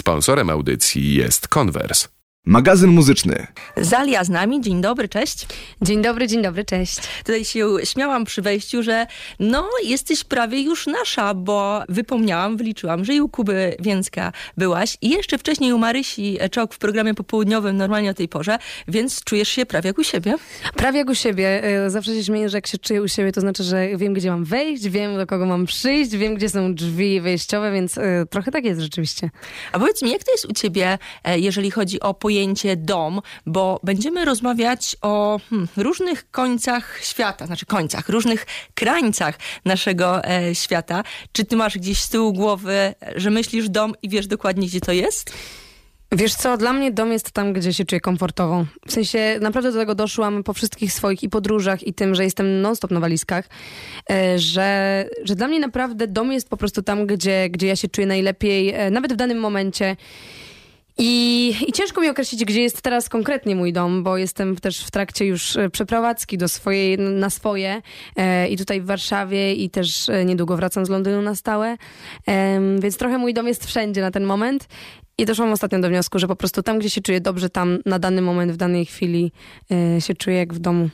Sponsorem audycji jest Converse. Magazyn muzyczny. Zalia z nami, dzień dobry, cześć. Dzień dobry, dzień dobry, cześć. Tutaj się śmiałam przy wejściu, że no jesteś prawie już nasza, bo wypomniałam, wyliczyłam, że i u Kuby Więcka byłaś i jeszcze wcześniej u Marysi Czok w programie popołudniowym, normalnie o tej porze, więc czujesz się prawie jak u siebie. Prawie jak u siebie. E, zawsze się śmieję, że jak się czuję u siebie, to znaczy, że wiem, gdzie mam wejść, wiem, do kogo mam przyjść, wiem, gdzie są drzwi wejściowe, więc y, trochę tak jest rzeczywiście. A powiedz mi, jak to jest u ciebie, e, jeżeli chodzi o pojęcie dom, bo będziemy rozmawiać o hmm, różnych końcach świata, znaczy końcach, różnych krańcach naszego e, świata. Czy ty masz gdzieś z tyłu głowy, że myślisz dom i wiesz dokładnie, gdzie to jest? Wiesz co, dla mnie dom jest tam, gdzie się czuję komfortowo. W sensie naprawdę do tego doszłam po wszystkich swoich i podróżach i tym, że jestem non-stop na walizkach, e, że, że dla mnie naprawdę dom jest po prostu tam, gdzie, gdzie ja się czuję najlepiej, e, nawet w danym momencie. I, I ciężko mi określić, gdzie jest teraz konkretnie mój dom, bo jestem też w trakcie już e, przeprowadzki do swojej, na swoje e, i tutaj w Warszawie i też e, niedługo wracam z Londynu na stałe, e, więc trochę mój dom jest wszędzie na ten moment i doszłam ostatnio do wniosku, że po prostu tam, gdzie się czuję dobrze, tam na dany moment, w danej chwili e, się czuję jak w domu.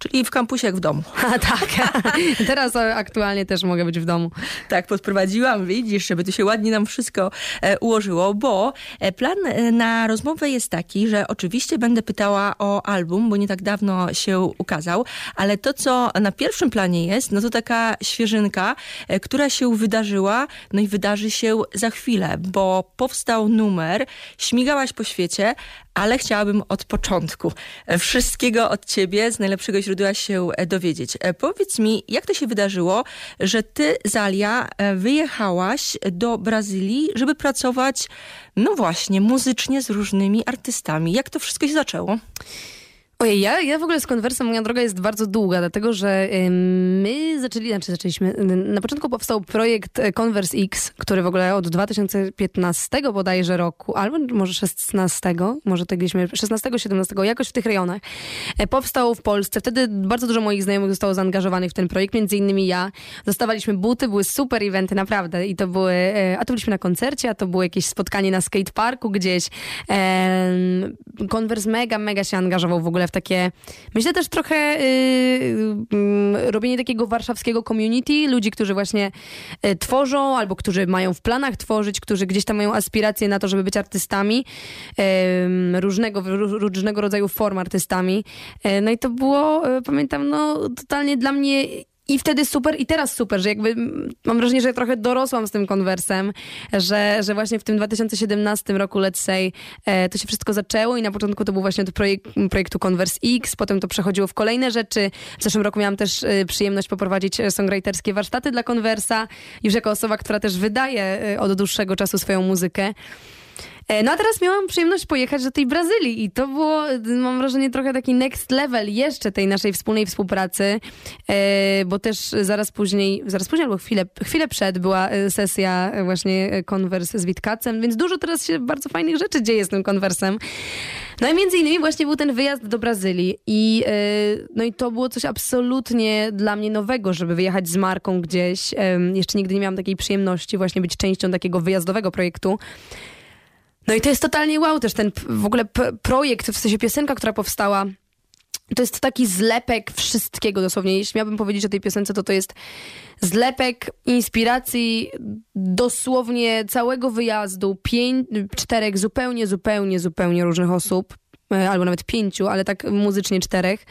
Czyli w kampusie jak w domu. A tak, teraz aktualnie też mogę być w domu. Tak, podprowadziłam, widzisz, żeby to się ładnie nam wszystko e, ułożyło, bo e, plan e, na rozmowę jest taki, że oczywiście będę pytała o album, bo nie tak dawno się ukazał, ale to, co na pierwszym planie jest, no to taka świeżynka, która się wydarzyła, no i wydarzy się za chwilę, bo powstał numer, śmigałaś po świecie, ale chciałabym od początku e, wszystkiego od ciebie, z najlepszego źródła się e, dowiedzieć. E, powiedz mi, jak to się wydarzyło, że ty, Zalia, wyjechałaś do Brazylii, żeby pracować, no właśnie, muzycznie z różnymi artystami. Jak to wszystko się zaczęło? Ojej, ja, ja w ogóle z konwersem, moja droga jest bardzo długa, dlatego że my zaczęli, znaczy zaczęliśmy, na początku powstał projekt e, Converse X, który w ogóle od 2015 bodajże roku, albo może 16, może tak gdzieś 16, 17, jakoś w tych rejonach, e, powstał w Polsce. Wtedy bardzo dużo moich znajomych zostało zaangażowanych w ten projekt, między innymi ja. Dostawaliśmy buty, były super eventy, naprawdę. I to były, e, a to byliśmy na koncercie, a to było jakieś spotkanie na skateparku gdzieś. Converse mega, mega się angażował w ogóle takie, myślę też trochę yy, robienie takiego warszawskiego community, ludzi, którzy właśnie y, tworzą albo którzy mają w planach tworzyć, którzy gdzieś tam mają aspiracje na to, żeby być artystami, różnego, różnego rodzaju form artystami. Yy, no i to było, y, pamiętam, no totalnie dla mnie i wtedy super, i teraz super, że jakby mam wrażenie, że trochę dorosłam z tym konwersem, że, że właśnie w tym 2017 roku, let's say, e, to się wszystko zaczęło i na początku to był właśnie do projekt, projektu Converse X, potem to przechodziło w kolejne rzeczy. W zeszłym roku miałam też e, przyjemność poprowadzić e, songwriterskie warsztaty dla Conversa, już jako osoba, która też wydaje od dłuższego czasu swoją muzykę. E, no a teraz miałam przyjemność pojechać do tej Brazylii i to było, mam wrażenie, trochę taki next level jeszcze tej naszej wspólnej współpracy, e, bo też zaraz później, zaraz później albo chwilę, chwilę przed była e, sesja właśnie konwers z Witkacem, więc dużo teraz się bardzo fajnych rzeczy dzieje z tym konwersem. No i między innymi właśnie był ten wyjazd do Brazylii i, no i to było coś absolutnie dla mnie nowego, żeby wyjechać z marką gdzieś. Jeszcze nigdy nie miałam takiej przyjemności właśnie być częścią takiego wyjazdowego projektu. No i to jest totalnie wow też ten w ogóle projekt, w sensie piosenka, która powstała. To jest taki zlepek wszystkiego dosłownie. Jeśli miałbym powiedzieć o tej piosence, to to jest zlepek inspiracji dosłownie całego wyjazdu, pięć, czterech zupełnie, zupełnie, zupełnie różnych osób, e, albo nawet pięciu, ale tak muzycznie czterech.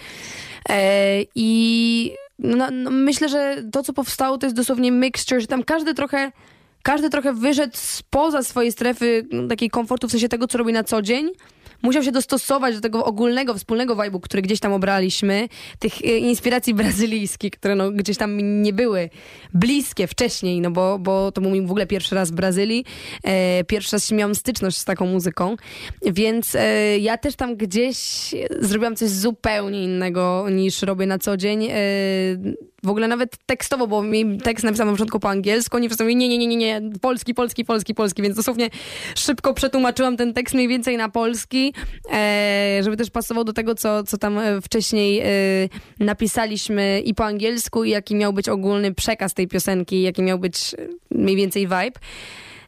E, I no, no, myślę, że to, co powstało, to jest dosłownie mixture, że tam każdy trochę każdy trochę wyszedł spoza swojej strefy no, takiej komfortu, w sensie tego, co robi na co dzień. Musiał się dostosować do tego ogólnego, wspólnego vibe'u, który gdzieś tam obraliśmy, tych e, inspiracji brazylijskich, które no, gdzieś tam nie były bliskie wcześniej, no bo, bo to był w ogóle pierwszy raz w Brazylii, e, pierwszy raz miałam styczność z taką muzyką, więc e, ja też tam gdzieś zrobiłam coś zupełnie innego niż robię na co dzień. E, w ogóle nawet tekstowo, bo mi tekst napisałam na początku po angielsku, oni wszyscy nie, nie, nie, nie, nie, polski, polski, polski, polski, więc dosłownie szybko przetłumaczyłam ten tekst mniej więcej na polski, e, żeby też pasował do tego, co, co tam e, wcześniej e, napisaliśmy i po angielsku, i jaki miał być ogólny przekaz tej piosenki, jaki miał być mniej więcej vibe.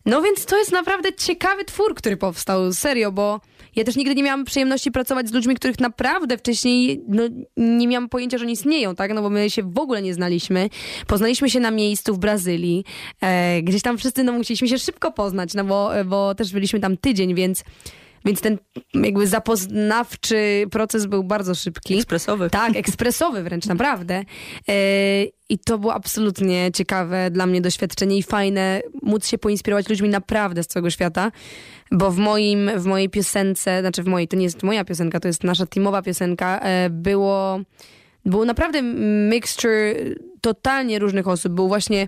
No więc to jest naprawdę ciekawy twór, który powstał, serio, bo ja też nigdy nie miałam przyjemności pracować z ludźmi, których naprawdę wcześniej no, nie miałam pojęcia, że oni istnieją, tak? No bo my się w ogóle nie znaliśmy. Poznaliśmy się na miejscu w Brazylii. E, gdzieś tam wszyscy no, musieliśmy się szybko poznać, no bo, bo też byliśmy tam tydzień, więc więc ten jakby zapoznawczy proces był bardzo szybki. Ekspresowy. Tak, ekspresowy wręcz, naprawdę. E, I to było absolutnie ciekawe dla mnie doświadczenie i fajne móc się poinspirować ludźmi naprawdę z całego świata, bo w, moim, w mojej piosence, znaczy w mojej, to nie jest moja piosenka, to jest nasza teamowa piosenka, e, było, było naprawdę mixture totalnie różnych osób. Był właśnie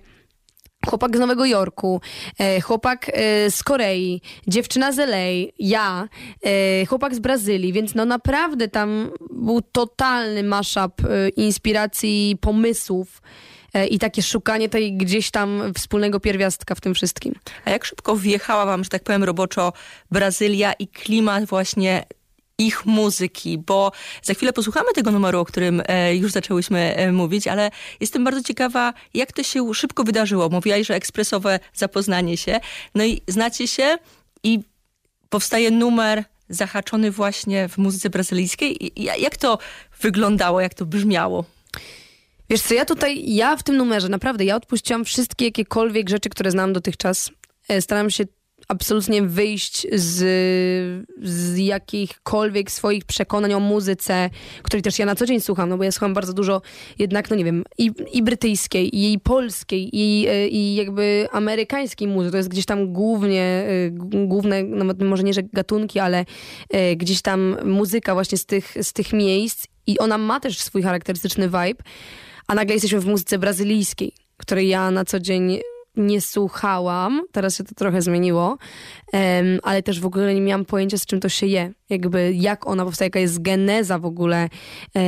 chłopak z Nowego Jorku, e, chłopak e, z Korei, dziewczyna z LA, ja, e, chłopak z Brazylii, więc no naprawdę tam był totalny mashup inspiracji, pomysłów i takie szukanie tej gdzieś tam wspólnego pierwiastka w tym wszystkim. A jak szybko wjechała wam, że tak powiem roboczo Brazylia i klimat właśnie ich muzyki, bo za chwilę posłuchamy tego numeru, o którym e, już zaczęłyśmy e, mówić, ale jestem bardzo ciekawa, jak to się szybko wydarzyło. Mówiłaś, że ekspresowe zapoznanie się, no i znacie się i powstaje numer zahaczony właśnie w muzyce brazylijskiej. Jak to wyglądało, jak to brzmiało? Wiesz co, ja tutaj, ja w tym numerze, naprawdę, ja odpuściłam wszystkie jakiekolwiek rzeczy, które znam dotychczas. E, staram się absolutnie wyjść z, z jakichkolwiek swoich przekonań o muzyce, której też ja na co dzień słucham, no bo ja słucham bardzo dużo jednak, no nie wiem, i, i brytyjskiej, i polskiej, i, i jakby amerykańskiej muzyki. To jest gdzieś tam głównie, główne, no może nie, że gatunki, ale e, gdzieś tam muzyka właśnie z tych, z tych miejsc i ona ma też swój charakterystyczny vibe, a nagle jesteśmy w muzyce brazylijskiej, której ja na co dzień nie słuchałam, teraz się to trochę zmieniło, um, ale też w ogóle nie miałam pojęcia, z czym to się je. Jakby jak ona powstaje, jaka jest geneza w ogóle e,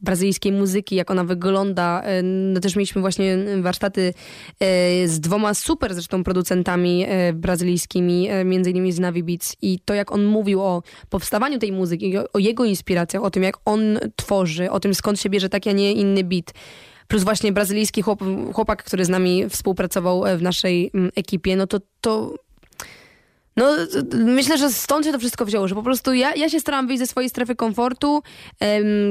brazylijskiej muzyki, jak ona wygląda. E, no też mieliśmy właśnie warsztaty e, z dwoma super zresztą producentami e, brazylijskimi, e, między innymi z Navi Beats i to jak on mówił o powstawaniu tej muzyki, o, o jego inspiracjach, o tym jak on tworzy, o tym skąd się bierze taki, a nie inny beat plus właśnie brazylijski chłop, chłopak, który z nami współpracował e, w naszej mm, ekipie, no to, to no, myślę, że stąd się to wszystko wzięło, że po prostu ja, ja się starałam wyjść ze swojej strefy komfortu,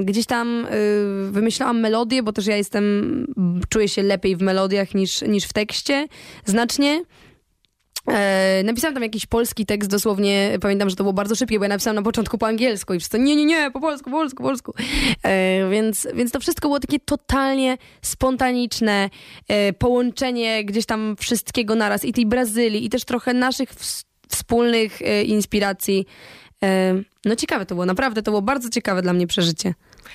gdzieś tam y, wymyślałam melodię, bo też ja jestem, czuję się lepiej w melodiach niż, niż w tekście, znacznie. E, napisałam tam jakiś polski tekst, dosłownie pamiętam, że to było bardzo szybkie, bo ja napisałam na początku po angielsku i wszyscy nie, nie, nie, po polsku, po polsku, po polsku. E, więc, więc to wszystko było takie totalnie spontaniczne, e, połączenie gdzieś tam wszystkiego naraz i tej Brazylii i też trochę naszych wspólnych e, inspiracji. E, no ciekawe to było, naprawdę to było bardzo ciekawe dla mnie przeżycie.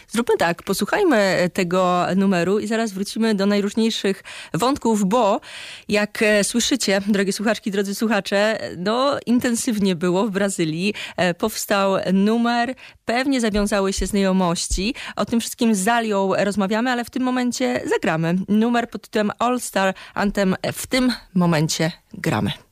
Zróbmy tak, posłuchajmy tego numeru i zaraz wrócimy do najróżniejszych wątków, bo jak e, słyszycie, drogie słuchaczki, drodzy słuchacze, no intensywnie było w Brazylii. E, powstał numer, pewnie zawiązały się znajomości. O tym wszystkim z Zalią rozmawiamy, ale w tym momencie zagramy. Numer pod tytułem All Star Anthem w tym momencie gramy.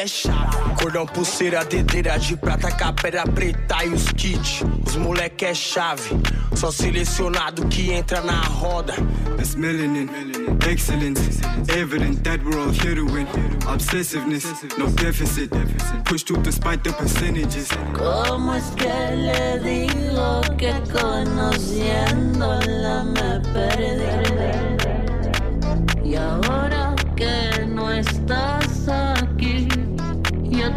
é chave. Cordão, pulseira, dedeira de prata, capera preta e os kits. Os moleque é chave. Só selecionado que entra na roda. It's melanin, excellence. Evident that we're all here to win. Obsessiveness, no deficit. Push through despite the percentages. ¿Cómo es que le digo que conociéndola me perdí? Y ahora que no ya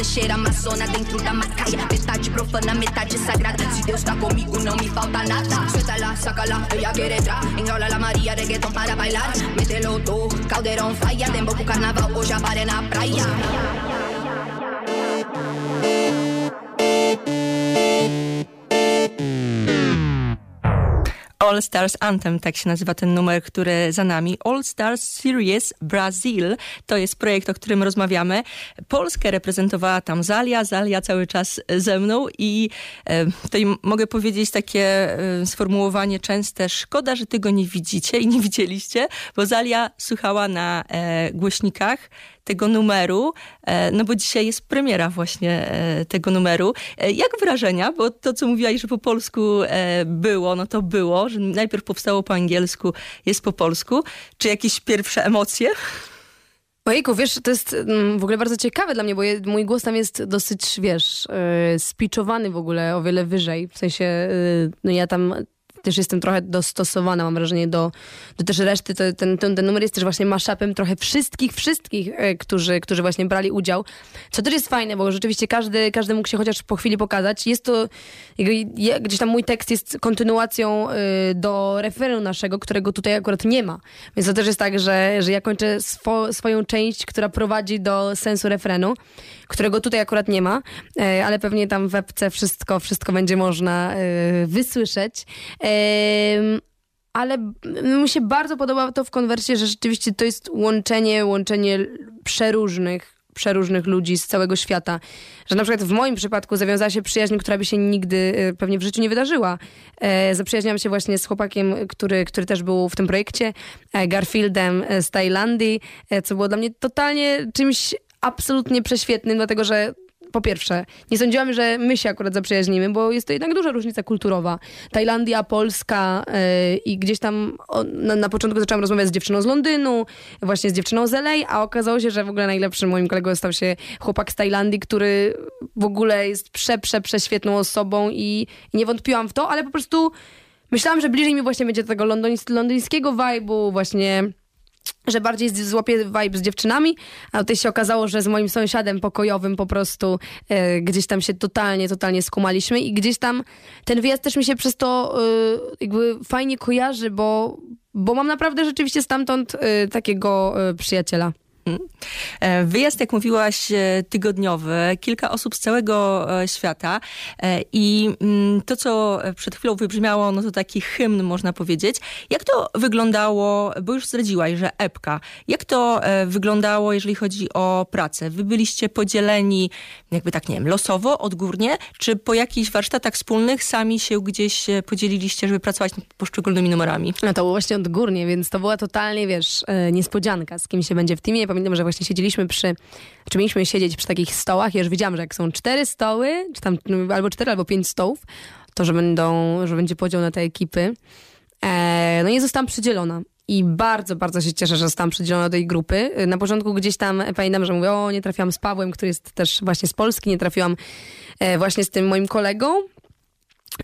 saca Flecheira, amazona dentro da macaia. Metade profana, metade sagrada. Se Deus tá comigo, não me falta nada. Suelta lá, saca lá, ella quiere entrar. Enrola la Maria, reggaeton para bailar. Mételo do, caldeirão, faia. Dembow pro carnaval, hoje a é na praia All Stars Anthem, tak się nazywa ten numer, który za nami. All Stars Series Brazil to jest projekt, o którym rozmawiamy. Polskę reprezentowała tam Zalia, Zalia cały czas ze mną i e, tutaj mogę powiedzieć takie e, sformułowanie częste, szkoda, że tego nie widzicie i nie widzieliście, bo Zalia słuchała na e, głośnikach tego numeru, e, no bo dzisiaj jest premiera właśnie e, tego numeru. E, Jak wrażenia? Bo to, co mówiłaś, że po polsku było, no to było, że najpierw powstało po angielsku, jest po polsku. Czy jakieś pierwsze emocje? Ojejku, wiesz, to jest mm, w ogóle bardzo ciekawe dla mnie, bo je, mój głos tam jest dosyć, wiesz, yy, spiczowany w ogóle o wiele wyżej. W sensie, yy, no ja tam też jestem trochę dostosowana, mam wrażenie, do, do też reszty. To, ten, ten, ten numer jest też właśnie mashupem trochę wszystkich, wszystkich, e, którzy, którzy właśnie brali udział. Co też jest fajne, bo rzeczywiście każdy, każdy mógł się chociaż po chwili pokazać. Jest to, ja- gdzieś tam mój tekst jest kontynuacją y, do refrenu naszego, którego tutaj akurat nie ma. Więc to też jest tak, że, że ja kończę swo, swoją część, która prowadzi do sensu refrenu, którego tutaj akurat nie ma, e, ale pewnie tam w epce wszystko, wszystko będzie można e, wysłyszeć. Ale mi się bardzo podoba to w konwersie, że rzeczywiście to jest łączenie, łączenie przeróżnych przeróżnych ludzi z całego świata. Że na przykład w moim przypadku zawiązała się przyjaźń, która by się nigdy e, pewnie w życiu nie wydarzyła. E, zaprzyjaźniłam się właśnie z chłopakiem, który, który też był w tym projekcie, e, Garfieldem z Tajlandii, e, co było dla mnie totalnie czymś absolutnie prześwietnym, dlatego że po pierwsze, nie sądziłam, że my się akurat zaprzyjaźnimy, bo jest to jednak duża różnica kulturowa. Tajlandia, Polska yy, i gdzieś tam o, na, na początku zaczęłam rozmawiać z dziewczyną z Londynu, właśnie z dziewczyną z LA, a okazało się, że w ogóle najlepszym moim kolegą stał się chłopak z Tajlandii, który w ogóle jest prze, prze, prześwietną osobą i, i nie wątpiłam w to, ale po prostu myślałam, że bliżej mi właśnie będzie tego londyńskiego vibe'u, właśnie że bardziej z- złapię vibe z dziewczynami, a tutaj się okazało, że z moim sąsiadem pokojowym po prostu e, gdzieś tam się totalnie, totalnie skumaliśmy i gdzieś tam ten wyjazd też mi się przez to e, jakby fajnie kojarzy, bo, bo mam naprawdę rzeczywiście stamtąd e, takiego e, przyjaciela. E, Wyjazd, jak mówiłaś, e, tygodniowy, kilka osób z całego e, świata i mm, to, co przed chwilą wybrzmiało, no to taki hymn, można powiedzieć. Jak to wyglądało, bo już zdradziłaś, że epka, jak to wyglądało, jeżeli chodzi o pracę? Wy byliście podzieleni, jakby tak, nie wiem, losowo, odgórnie, czy po jakichś warsztatach wspólnych sami się gdzieś podzieliliście, żeby pracować nad poszczególnymi numerami? No to było właśnie odgórnie, więc to była totalnie, wiesz, niespodzianka, z kim się będzie w teamie. Pamiętam, że właśnie siedzieliśmy przy, czy mieliśmy siedzieć przy takich stołach. Ja już wiedziałam, że jak są cztery stoły, czy tam no, albo cztery, albo pięć stołów, to że będą, że będzie podział na te ekipy. E, no i zostałam przydzielona. I bardzo, bardzo się cieszę, że zostałam przydzielona do tej grupy. Na początku gdzieś tam e, pamiętam, że mówię, o nie trafiłam z Pawłem, który jest też właśnie z Polski, nie trafiłam e, właśnie z tym moim kolegą.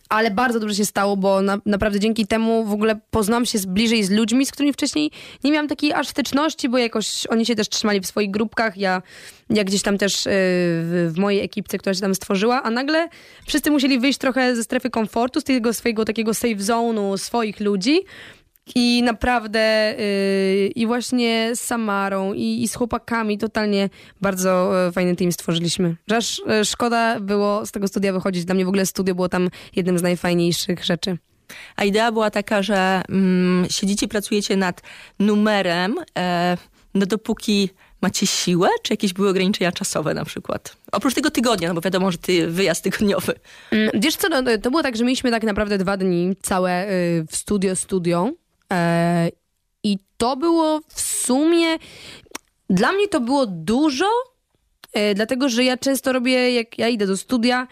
Ale bardzo dobrze się stało, bo na, naprawdę dzięki temu w ogóle poznałam się z, bliżej z ludźmi, z którymi wcześniej nie miałam takiej aż styczności, bo jakoś oni się też trzymali w swoich grupkach, ja, ja gdzieś tam też yy, w, w mojej ekipce, która się tam stworzyła, a nagle wszyscy musieli wyjść trochę ze strefy komfortu, z tego swojego takiego safe zone'u swoich ludzi I naprawdę yy, i właśnie z Samarą i, i z chłopakami totalnie bardzo e, fajny team stworzyliśmy. Że aż e, szkoda było z tego studia wychodzić. Dla mnie w ogóle studio było tam jednym z najfajniejszych rzeczy. A idea była taka, że mm, siedzicie, pracujecie nad numerem, e, no dopóki macie siłę, czy jakieś były ograniczenia czasowe na przykład? Oprócz tego tygodnia, no bo wiadomo, że ty wyjazd tygodniowy. Mm, Wiesz co, no, to było tak, że mieliśmy tak naprawdę dwa dni całe y, w studio, studio. E, I to było w sumie, dla mnie to było dużo, e, dlatego że ja często robię, jak ja idę do studia,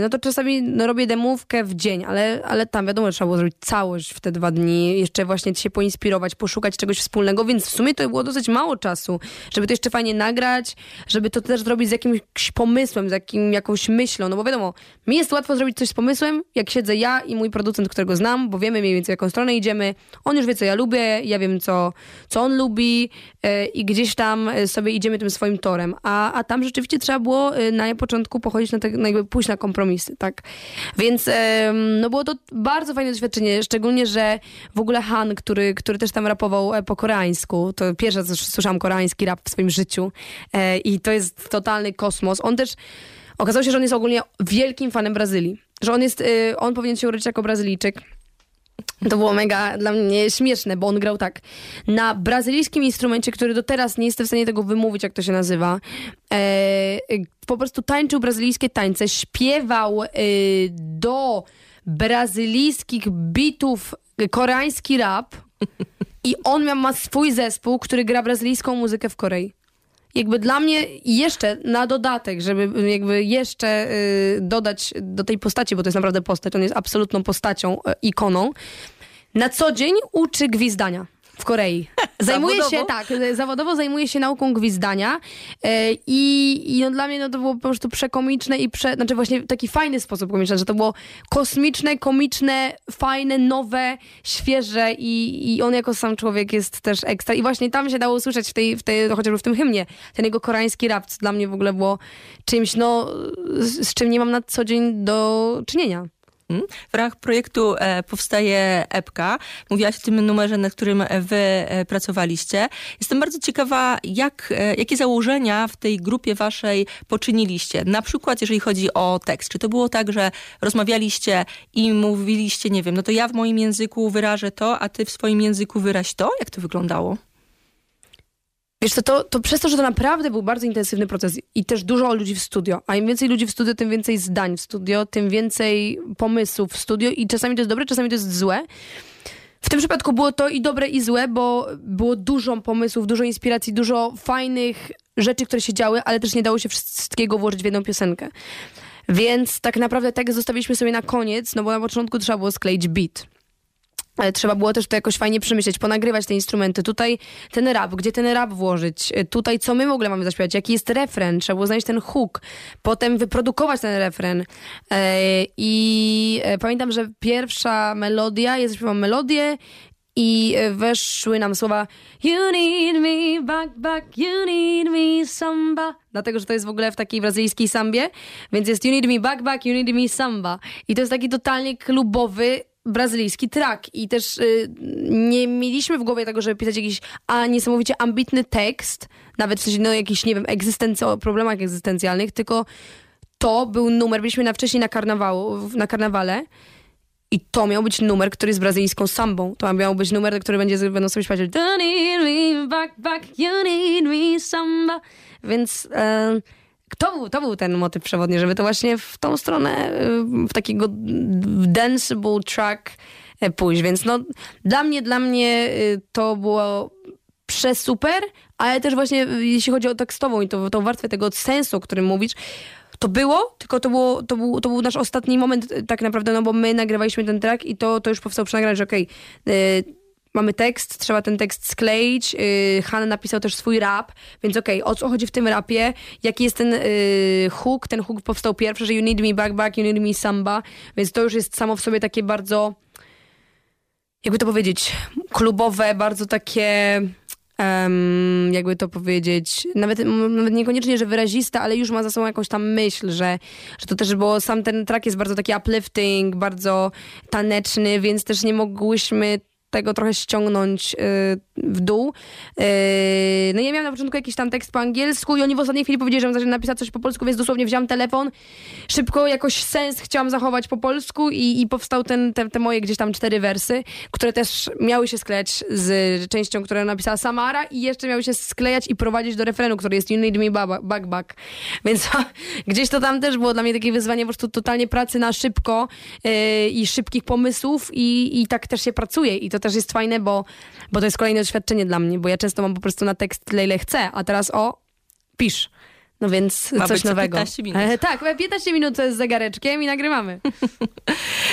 no to czasami no, robię demówkę w dzień, ale, ale tam wiadomo, trzeba było zrobić całość w te dwa dni, jeszcze właśnie się poinspirować, poszukać czegoś wspólnego, więc w sumie to było dosyć mało czasu, żeby to jeszcze fajnie nagrać, żeby to też zrobić z jakimś pomysłem, z jakim, jakąś myślą, no bo wiadomo, mi jest łatwo zrobić coś z pomysłem, jak siedzę ja i mój producent, którego znam, bo wiemy mniej więcej, w jaką stronę idziemy, on już wie, co ja lubię, ja wiem, co, co on lubi e, i gdzieś tam e, sobie idziemy tym swoim torem, a, a tam rzeczywiście trzeba było e, na początku pochodzić na, te, jakby pójść na kompromisy, tak, więc no było to bardzo fajne doświadczenie, szczególnie, że w ogóle Han, który, który też tam rapował e, po koreańsku, to pierwszy raz słyszałam koreański rap w swoim życiu e, i to jest totalny kosmos, on też Okazało się, że on jest ogólnie wielkim fanem Brazylii. Że on jest, y, on powinien się urodzić jako Brazylijczyk. To było mega dla mnie śmieszne, bo on grał tak. Na brazylijskim instrumencie, który do teraz nie jestem w stanie tego wymówić, jak to się nazywa. E, po prostu tańczył brazylijskie tańce, śpiewał y, do brazylijskich bitów y, koreański rap. I on miał, ma swój zespół, który gra brazylijską muzykę w Korei jakby dla mnie jeszcze na dodatek, żeby jakby jeszcze y, dodać do tej postaci, bo to jest naprawdę postać, on jest absolutną postacią, y, ikoną, na co dzień uczy gwizdania. W Korei. Zajmuje się, tak, zawodowo zajmuje się nauką gwizdania y, i, no dla mnie no to było po prostu przekomiczne i prze, znaczy właśnie w taki fajny sposób komiczne, że to było kosmiczne, komiczne, fajne, nowe, świeże i, i on jako sam człowiek jest też ekstra i właśnie tam się dało usłyszeć w tej, w tej no chociażby w tym hymnie, ten jego koreański rap, co dla mnie w ogóle było czymś, no z, z czym nie mam na co dzień do czynienia. Mm. W ramach projektu e, powstaje epka. Mówiłaś o tym numerze, nad którym wy e, pracowaliście. Jestem bardzo ciekawa, jak, e, jakie założenia w tej grupie waszej poczyniliście. Na przykład, jeżeli chodzi o tekst. Czy to było tak, że rozmawialiście i mówiliście, nie wiem, no to ja w moim języku wyrażę to, a ty w swoim języku wyraź to? Jak to wyglądało? Wiesz to, to przez to, że to naprawdę był bardzo intensywny proces i też dużo ludzi w studio, a im więcej ludzi w studio, tym więcej zdań w studio, tym więcej pomysłów w studio i czasami to jest dobre, czasami to jest złe. W tym przypadku było to i dobre, i złe, bo było dużo pomysłów, dużo inspiracji, dużo fajnych rzeczy, które się działy, ale też nie dało się wszystkiego włożyć w jedną piosenkę. Więc tak naprawdę tekst zostawiliśmy sobie na koniec, no bo na początku trzeba było skleić beat. Ale trzeba było też to jakoś fajnie przemyśleć, ponagrywać te instrumenty. Tutaj ten rap, gdzie ten rap włożyć? Tutaj co my w ogóle mamy zaśpiewać? Jaki jest refren? Trzeba było znaleźć ten hook. Potem wyprodukować ten refren. E, I e, pamiętam, że pierwsza melodia, ja zaśpiewam melodię i e, weszły nam słowa You need me back, back, you need me samba. Dlatego, że to jest w ogóle w takiej brazylijskiej sambie, więc jest You need me back, back, you need me samba. I to jest taki totalnie klubowy, brazylijski track i też y, nie mieliśmy w głowie tego, żeby pisać jakiś a niesamowicie ambitny tekst, nawet w no jakiś, nie wiem, egzystencja, o problemach egzystencjalnych, tylko to był numer, byliśmy na wcześniej na karnawału, na karnawale i to miał być numer, który jest brazylijską sambą. To miał być numer, który będzie, będą sobie śpiewać "Don't need me back, back, you need me samba. Więc e, to był, to był ten motyw przewodni, żeby to właśnie w tą stronę, y, w takiego danceable track e, pójść. Więc no, dla mnie, dla mnie y, to było przesuper, ale też właśnie y, jeśli chodzi o tekstową i to, tą warstwę tego sensu, o którym mówisz, to było, tylko to, było, to, był, to był nasz ostatni moment tak naprawdę, no bo my nagrywaliśmy ten track i to, to już powstało przy nagraniu, że okej, y, mamy tekst, trzeba ten tekst skleić. Yy, Han napisał też swój rap, więc okej, o co chodzi w tym rapie? Jaki jest ten yy, hook? Ten hook powstał pierwszy, że you need me back, back, you need me samba, więc to już jest samo w sobie takie bardzo, jakby to powiedzieć, klubowe, bardzo takie... em, jakby to powiedzieć, nawet, nawet niekoniecznie, że wyrazista, ale już ma za sobą jakąś tam myśl, że, że to też było, sam ten track jest bardzo taki uplifting, bardzo taneczny, więc też nie mogłyśmy tego trochę ściągnąć y, w dół. Y, no ja miałam na początku jakiś tam tekst po angielsku i oni w ostatniej chwili powiedzieli, że napisać coś po polsku, więc dosłownie wziąłam telefon, szybko jakoś sens chciałam zachować po polsku i, i powstał ten, te, te moje gdzieś tam cztery wersy, które też miały się sklejać z częścią, którą napisała Samara i jeszcze miały się sklejać i prowadzić do refrenu, który jest You Need Me Back Back. Więc gdzieś to tam też było dla mnie takie wyzwanie, po prostu totalnie pracy na szybko yy, i szybkich pomysłów i, i tak też się pracuje i to też jest fajne, bo, bo to jest kolejne doświadczenie dla mnie, bo ja często mam po prostu na tekst tyle, ile chcę, a teraz o, pisz. No więc Ma coś nowego. 15 minut. E, tak, 15 minut z zegareczkiem i nagrywamy.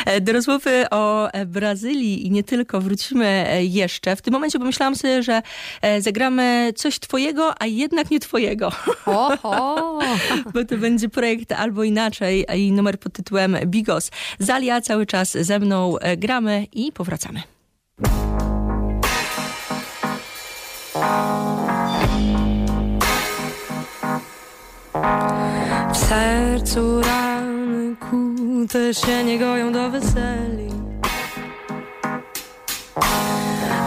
E, Do rozmowy o e, Brazylii i nie tylko wrócimy e, jeszcze. W tym momencie pomyślałam sobie, że e, zagramy coś twojego, a jednak nie twojego. Oho! Bo to będzie projekt albo inaczej i numer pod tytułem Bigos. Zalia cały czas ze mną e, gramy i powracamy. W sercu rany kłute się nie goją do weseli.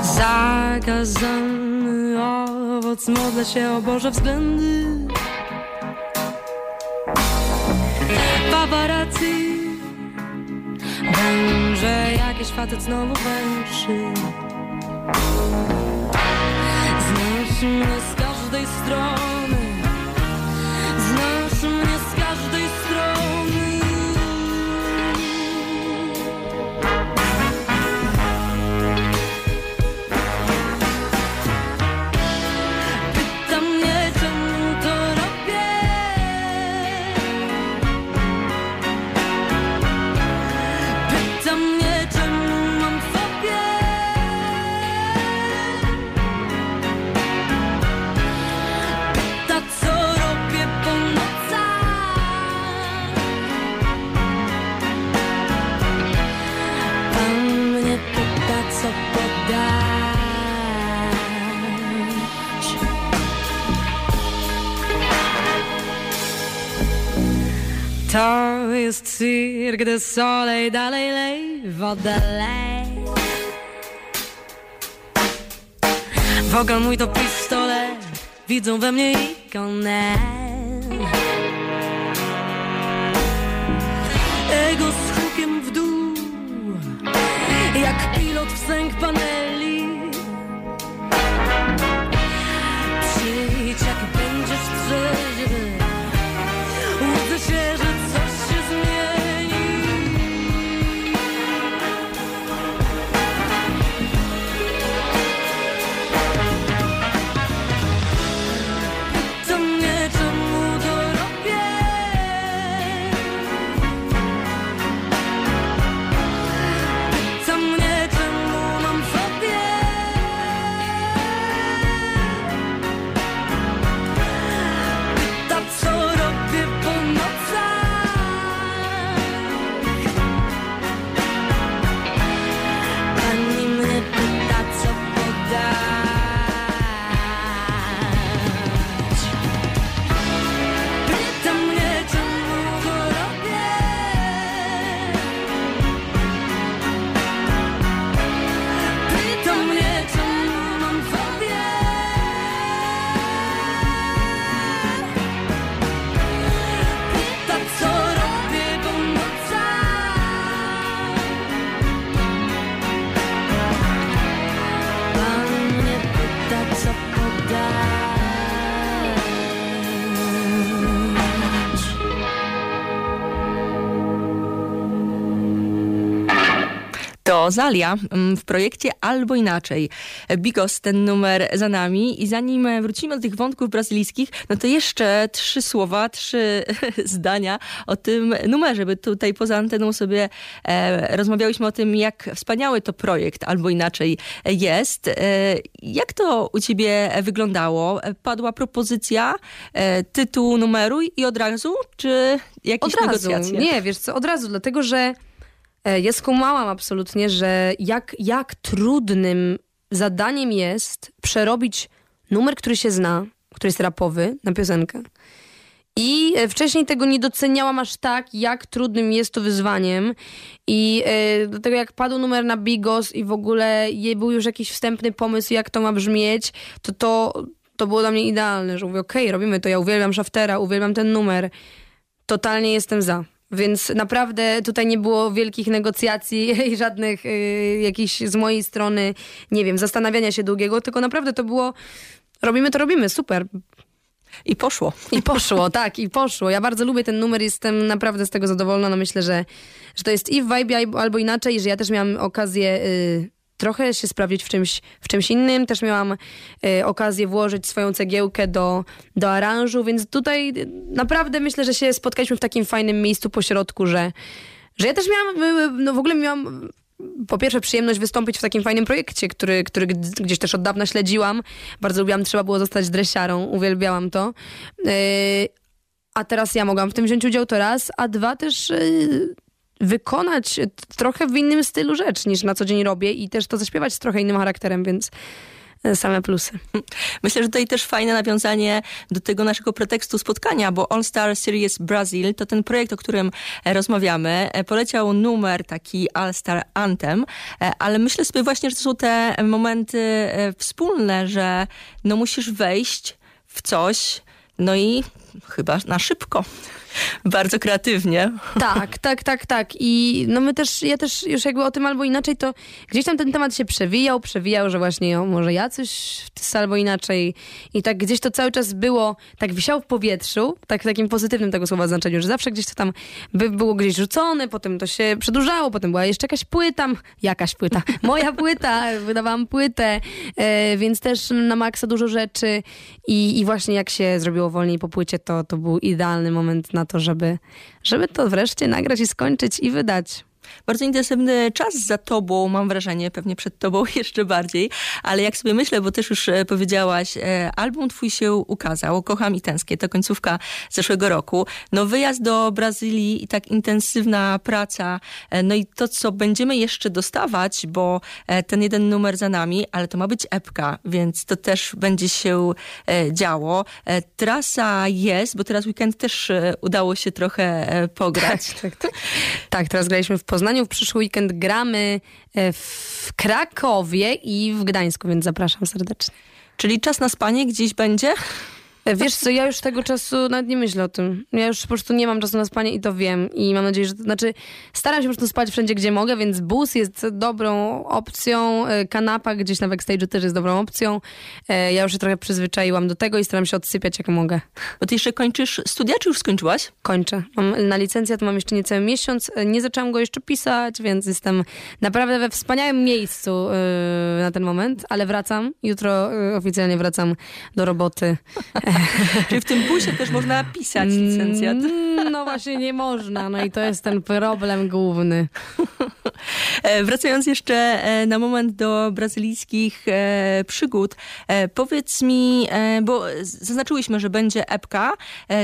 Zakazany owoc, modlę się o Boże względy. Paparazzi Węże, jakiś facet znowu mnie z każdej strony cyrk de solej, dalej lej, woda lej Wogal mój to pistolet, widzą we mnie ikonę Ego To Zalia mm, w projekcie Albo Inaczej. Bigos, ten numer za nami i zanim wrócimy do tych wątków brazylijskich, no to jeszcze trzy słowa, trzy zdania o tym numerze, by tutaj poza anteną sobie e, rozmawiałyśmy o tym, jak wspaniały to projekt Albo Inaczej jest. E, jak to u ciebie wyglądało? Padła propozycja e, tytułu numeru i od razu, czy jakieś Od razu. negocjacje? Nie, wiesz co, od razu, dlatego że ja skumałam absolutnie, że jak, jak trudnym zadaniem jest przerobić numer, który się zna, który jest rapowy, na piosenkę. I e, wcześniej tego nie doceniałam aż tak, jak trudnym jest to wyzwaniem. I e, do tego jak padł numer na Bigos i w ogóle był już jakiś wstępny pomysł, jak to ma brzmieć, to to, to było dla mnie idealne, że mówię, okej, robimy to, ja uwielbiam Shaftera, uwielbiam ten numer. Totalnie jestem za. Więc naprawdę tutaj nie było wielkich negocjacji i żadnych y, jakichś z mojej strony, nie wiem, zastanawiania się długiego, tylko naprawdę to było robimy to, robimy, super. I poszło. I poszło, tak, i poszło. Ja bardzo lubię ten numer, jestem naprawdę z tego zadowolona. No myślę, że, że to jest i w vibe albo inaczej, że ja też miałam okazję y, trochę się sprawdzić w czymś, w czymś innym. Też miałam y, okazję włożyć swoją cegiełkę do, do aranżu, więc tutaj y, naprawdę myślę, że się spotkaliśmy w takim fajnym miejscu po środku, że, że ja też miałam, y, no w ogóle miałam po pierwsze przyjemność wystąpić w takim fajnym projekcie, który, który gdzieś też od dawna śledziłam. Bardzo lubiłam, trzeba było zostać dresiarą, uwielbiałam to. A teraz ja mogłam w tym wziąć udział to raz, a dwa też wykonać trochę w innym stylu rzecz niż na co dzień robię i też to zaśpiewać z trochę innym charakterem, więc same plusy. Myślę, że tutaj też fajne nawiązanie do tego naszego pretekstu spotkania, bo All Star Series Brazil to ten projekt, o którym rozmawiamy. Poleciał numer taki All Star Anthem, ale myślę sobie właśnie, że to są te momenty wspólne, że no musisz wejść w coś, no i chyba na szybko. Bardzo kreatywnie. Tak, tak, tak, tak. I no my też, ja też już jakby o tym albo inaczej, to gdzieś tam ten temat się przewijał, przewijał, że właśnie o, może ja coś albo inaczej. I tak gdzieś to cały czas było, tak wisiał w powietrzu, tak w takim pozytywnym tego słowa znaczeniu, że zawsze gdzieś to tam by było gdzieś rzucone, potem to się przedłużało, potem była jeszcze jakaś płyta, jakaś płyta, moja płyta, wydawałam płytę, e, więc też na maksa dużo rzeczy i, i właśnie jak się zrobiło wolniej po płycie, to, to był idealny moment na to, żeby, żeby to wreszcie nagrać i skończyć i wydać. Bardzo intensywny czas za tobą, mam wrażenie, pewnie przed tobą jeszcze bardziej, ale jak sobie myślę, bo też już e, powiedziałaś, e, album twój się ukazał, Kocham i tęsknię, to końcówka zeszłego roku. No wyjazd do Brazylii i tak intensywna praca, e, no i to, co będziemy jeszcze dostawać, bo ten jeden numer za nami, ale to ma być epka, więc to też będzie się działo. Trasa jest, bo teraz weekend też udało się trochę pograć. Tak, tak, tak. tak teraz graliśmy w Poznaniu, w przyszły weekend gramy e, w Krakowie i w Gdańsku, więc zapraszam serdecznie. Czyli czas na spanie gdzieś będzie? E, wiesz co, ja już tego czasu nawet nie myślę o tym. Ja już po prostu nie mam czasu na spanie i to wiem. I mam nadzieję, że... Znaczy, staram się po prostu spać wszędzie, gdzie mogę, więc bus jest dobrą opcją. E, kanapa gdzieś na backstage'u też jest dobrą opcją. E, ja już się trochę przyzwyczaiłam do tego i staram się odsypiać jak mogę. Bo ty jeszcze kończysz studia, czy już skończyłaś? Kończę. Mam, na licencjat mam jeszcze niecały miesiąc. Nie zaczęłam go jeszcze pisać, więc jestem naprawdę we wspaniałym miejscu na ten moment, ale wracam. Jutro oficjalnie wracam do roboty. Czyli w tym busie też można pisać licencjat. Mm, no właśnie nie można, no i to jest ten problem główny. E, wracając jeszcze e, na moment do brazylijskich e, przygód, powiedz mi, bo zaznaczyłyśmy, że będzie epka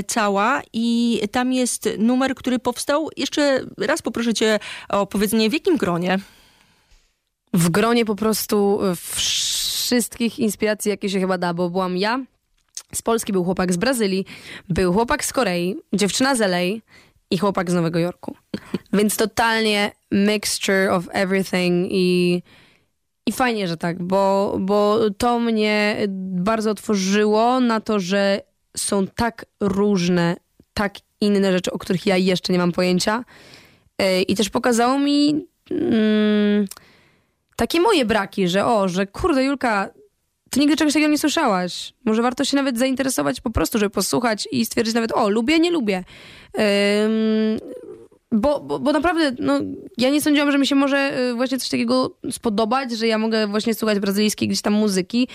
cała i tam jest numer, który powstał. Jeszcze raz poproszę cię o powiedzenie, w jakim gronie? W gronie po prostu wszystkich inspiracji, jakie się chyba da, bo byłam ja, z Polski był chłopak z Brazylii, był chłopak z Korei, dziewczyna z LA i chłopak z Nowego Jorku. Więc totalnie mixture of everything i, i fajnie, że tak, bo, bo to mnie bardzo otworzyło na to, że są tak różne, tak inne rzeczy, o których ja jeszcze nie mam pojęcia. E, I też pokazało mi mm, takie moje braki, że o, że kurde Julka, ty nigdy czegoś takiego nie słyszałaś. Może warto się nawet zainteresować po prostu, żeby posłuchać i stwierdzić nawet, o, lubię, nie lubię. bo, bo, bo naprawdę, no, ja nie sądziłam, że mi się może y, właśnie coś takiego spodobać, że ja mogę właśnie słuchać brazylijskiej gdzieś tam muzyki,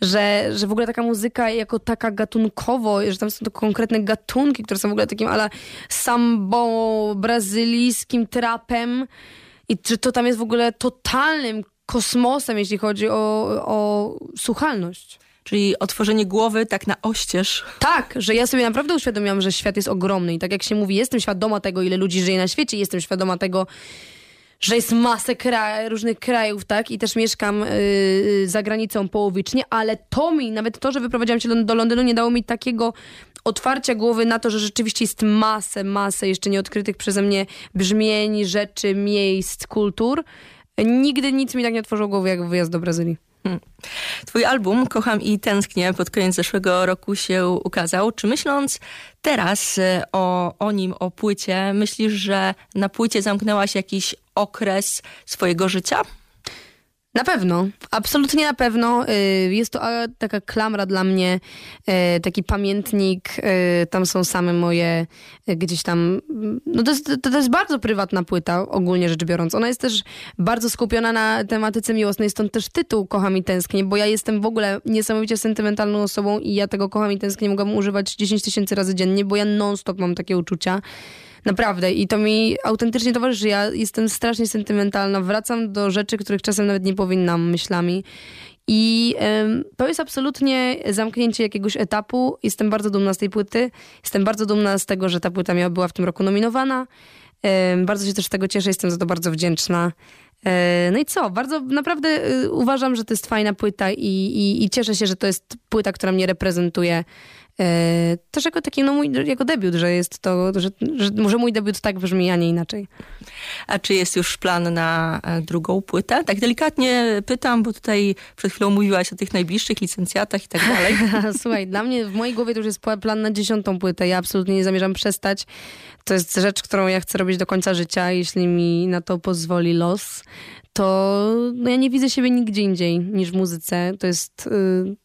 że, że w ogóle taka muzyka jako taka gatunkowo, że tam są to konkretne gatunki, które są w ogóle takim ala sambo, brazylijskim trapem i że to tam jest w ogóle totalnym kosmosem, jeśli chodzi o, o słuchalność. Czyli otworzenie głowy tak na oścież. Tak, że ja sobie naprawdę uświadomiłam, że świat jest ogromny i tak jak się mówi, jestem świadoma tego, ile ludzi żyje na świecie, jestem świadoma tego, że jest masę kraj, różnych krajów, tak? I też mieszkam yy, za granicą połowicznie, ale to mi, nawet to, że wyprowadziłam się do Londynu, nie dało mi takiego otwarcia głowy na to, że rzeczywiście jest masę, masę jeszcze nieodkrytych przeze mnie brzmień, rzeczy, miejsc, kultur. Nigdy nic mi tak nie otworzyło głowy jak wyjazd do Brazylii. Hmm. Twój album Kocham i tęsknię pod koniec zeszłego roku się ukazał. Czy myśląc teraz e, o, o nim, o płycie, myślisz, że na płycie zamknęłaś jakiś okres swojego życia? Na pewno, absolutnie na pewno. Y, jest to taka klamra dla mnie, y, taki pamiętnik. Y, tam są same moje gdzieś tam. No to jest, to jest bardzo prywatna płyta, ogólnie rzecz biorąc. Ona jest też bardzo skupiona na tematyce miłosnej, stąd też tytuł Kocham i tęsknię, bo ja jestem w ogóle niesamowicie sentymentalną osobą i ja tego Kocham i tęsknię mogłabym używać 10 tysięcy razy dziennie, bo ja non-stop mam takie uczucia. Naprawdę. I to mi autentycznie towarzyszy. Ja jestem strasznie sentymentalna. Wracam do rzeczy, których czasem nawet nie powinnam myślami. I ym, to jest absolutnie zamknięcie jakiegoś etapu. Jestem bardzo dumna z tej płyty. Jestem bardzo dumna z tego, że ta płyta miała, była w tym roku nominowana. Ym, bardzo się też z tego cieszę, jestem za to bardzo wdzięczna. E, no i co? Bardzo naprawdę y, uważam, że to jest fajna płyta i, i, i cieszę się, że to jest płyta, która mnie reprezentuje też jako taki no, mój jako debiut, że jest to, że, że może mój debiut tak brzmi, a nie inaczej. A czy jest już plan na e, drugą płytę? Tak delikatnie pytam, bo tutaj przed chwilą mówiłaś o tych najbliższych licencjatach i tak dalej. Słuchaj, dla mnie w mojej głowie to już jest plan na dziesiątą płytę. Ja absolutnie nie zamierzam przestać. To jest rzecz, którą ja chcę robić do końca życia, jeśli mi na to pozwoli los to no ja nie widzę siebie nigdzie indziej niż w muzyce. To jest y,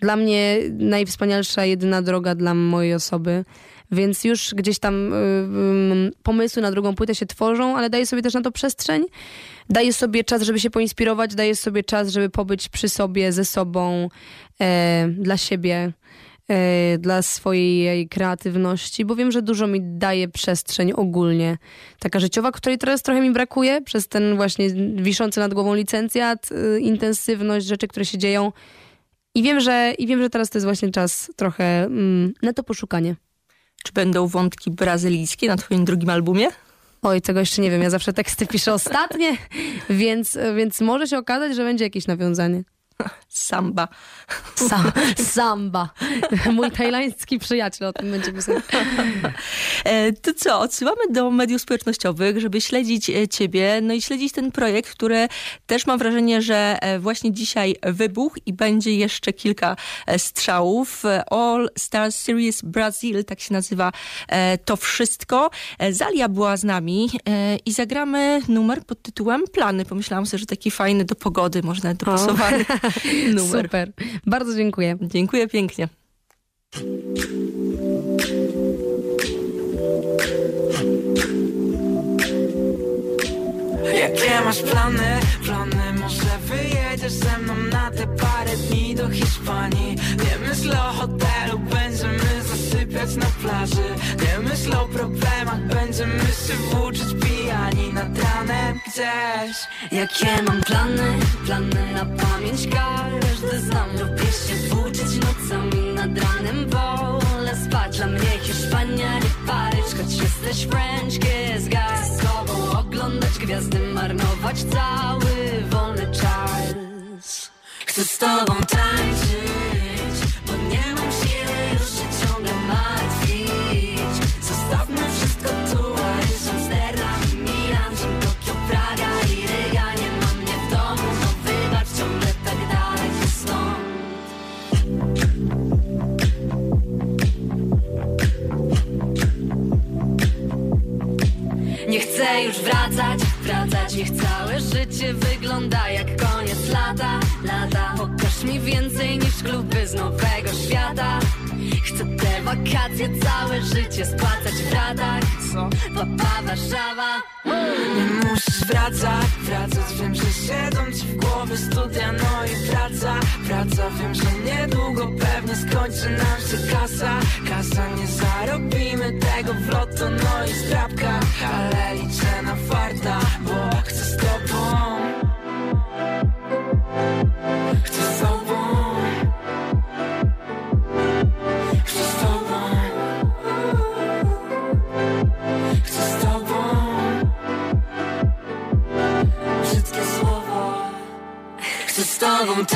dla mnie najwspanialsza, jedyna droga dla mojej osoby. Więc już gdzieś tam y, pomysły na drugą płytę się tworzą, ale daję sobie też na to przestrzeń. Daję sobie czas, żeby się poinspirować, daję sobie czas, żeby pobyć przy sobie, ze sobą, e, dla siebie, e, dla swojej kreatywności, bo wiem, że dużo mi daje przestrzeń ogólnie. Taka życiowa, której teraz trochę mi brakuje przez ten właśnie wiszący nad głową licencjat, y, intensywność, rzeczy, które się dzieją i wiem, że, i wiem, że teraz to jest właśnie czas trochę mm, na to poszukanie. Czy będą wątki brazylijskie na twoim drugim albumie? Oj, tego jeszcze nie wiem. Ja zawsze teksty piszę ostatnie, więc, więc może się okazać, że będzie jakieś nawiązanie. Samba. Sa samba. Mój tajlański przyjaciel o tym będzie pisał. E, to co, odsyłamy do mediów społecznościowych, żeby śledzić e, ciebie, no i śledzić ten projekt, który też mam wrażenie, że e, właśnie dzisiaj wybuchł i będzie jeszcze kilka strzałów. All Stars Series Brazil, tak się nazywa to wszystko. Zalia była z nami i zagramy numer pod tytułem Plany. Pomyślałam sobie, że taki fajny do pogody, można dopasowany. numer. Super. Bardzo dziękuję. Dziękuję pięknie. Jakie masz plany? Plany może wyjedziesz ze mną na te parę dni do Hiszpanii. Nie myśl o hotelu, będziemy zasypiać na plaży. Nie myśl o problemach, będziemy się włóczyć pijani nad ranem gdzieś. Jakie mam plany? Plany na pamięć każdy znam Lubię się włóczyć nocami nad ranem. Wolę spać, dla mnie Hiszpania nie Paryż Choć jesteś French kiss. Guy Z oglądać gwiazdy, marnować cały wolny czas Chcę z tobą tańczyć Bo nie mam siły już się ciągle martwić. Zostawmy wszystko tu, a już Amsterdam Milan Rzym, Tokio, Praga i Ryga Nie mam mnie w domu, no wybacz ciągle tak daleko stąd. Nie chcę już wracać, Niech całe życie wygląda jak koniec lata, lata Pokaż mi więcej niż kluby z nowego świata. Chcę te wakacje, całe życie spłacać w ratach. Co? Papa Warszawa. Nie musisz wracać, wracać Wiem, że siedzą ci w głowie studia, no i praca Praca, wiem, że niedługo pewnie skończy nam się kasa. Kasa, nie zarobimy tego w loto, no i zdrabka Ale liczę na farta, bo chcę z tobą. Chcę z tobą. Chcę z tobą. Chcę z tobą. Brzydkie słowo Chcę z tobą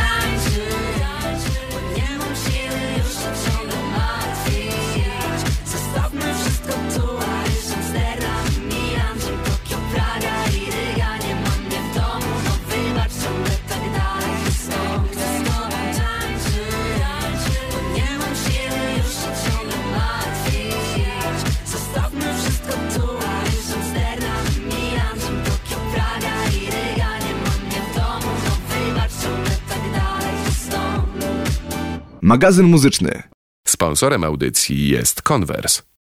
magazyn muzyczny. Sponsorem audycji jest Converse.